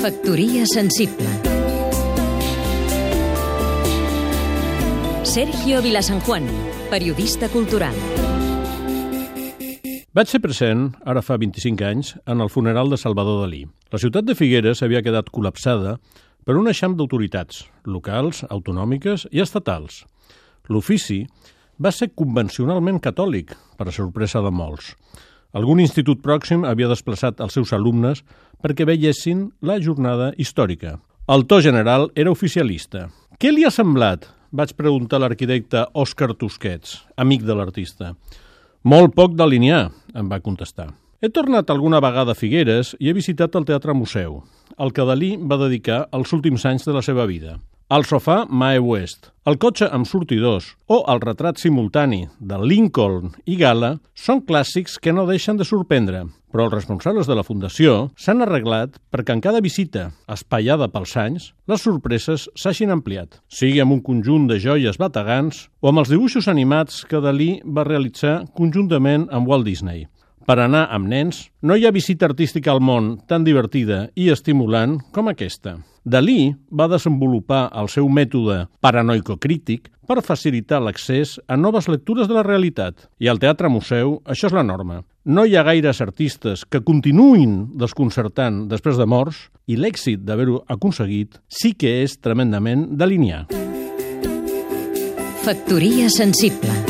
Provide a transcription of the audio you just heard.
Factoria sensible Sergio Vilasanjuan, periodista cultural Vaig ser present, ara fa 25 anys, en el funeral de Salvador Dalí. La ciutat de Figueres havia quedat col·lapsada per un eixam d'autoritats, locals, autonòmiques i estatals. L'ofici va ser convencionalment catòlic, per sorpresa de molts. Algun institut pròxim havia desplaçat els seus alumnes perquè veiessin la jornada històrica. El to general era oficialista. Què li ha semblat? Vaig preguntar a l'arquitecte Òscar Tusquets, amic de l'artista. Molt poc delinear, em va contestar. He tornat alguna vegada a Figueres i he visitat el Teatre Museu, el que Dalí va dedicar els últims anys de la seva vida. El sofà Mae West, el cotxe amb sortidors o el retrat simultani de Lincoln i Gala són clàssics que no deixen de sorprendre, però els responsables de la Fundació s'han arreglat perquè en cada visita, espaiada pels anys, les sorpreses s'hagin ampliat, sigui amb un conjunt de joies bategants o amb els dibuixos animats que Dalí va realitzar conjuntament amb Walt Disney. Per anar amb nens, no hi ha visita artística al món tan divertida i estimulant com aquesta. Dalí va desenvolupar el seu mètode paranoico-crític per facilitar l'accés a noves lectures de la realitat. I al Teatre Museu això és la norma. No hi ha gaires artistes que continuïn desconcertant després de morts i l'èxit d'haver-ho aconseguit sí que és tremendament delinear. Factoria sensible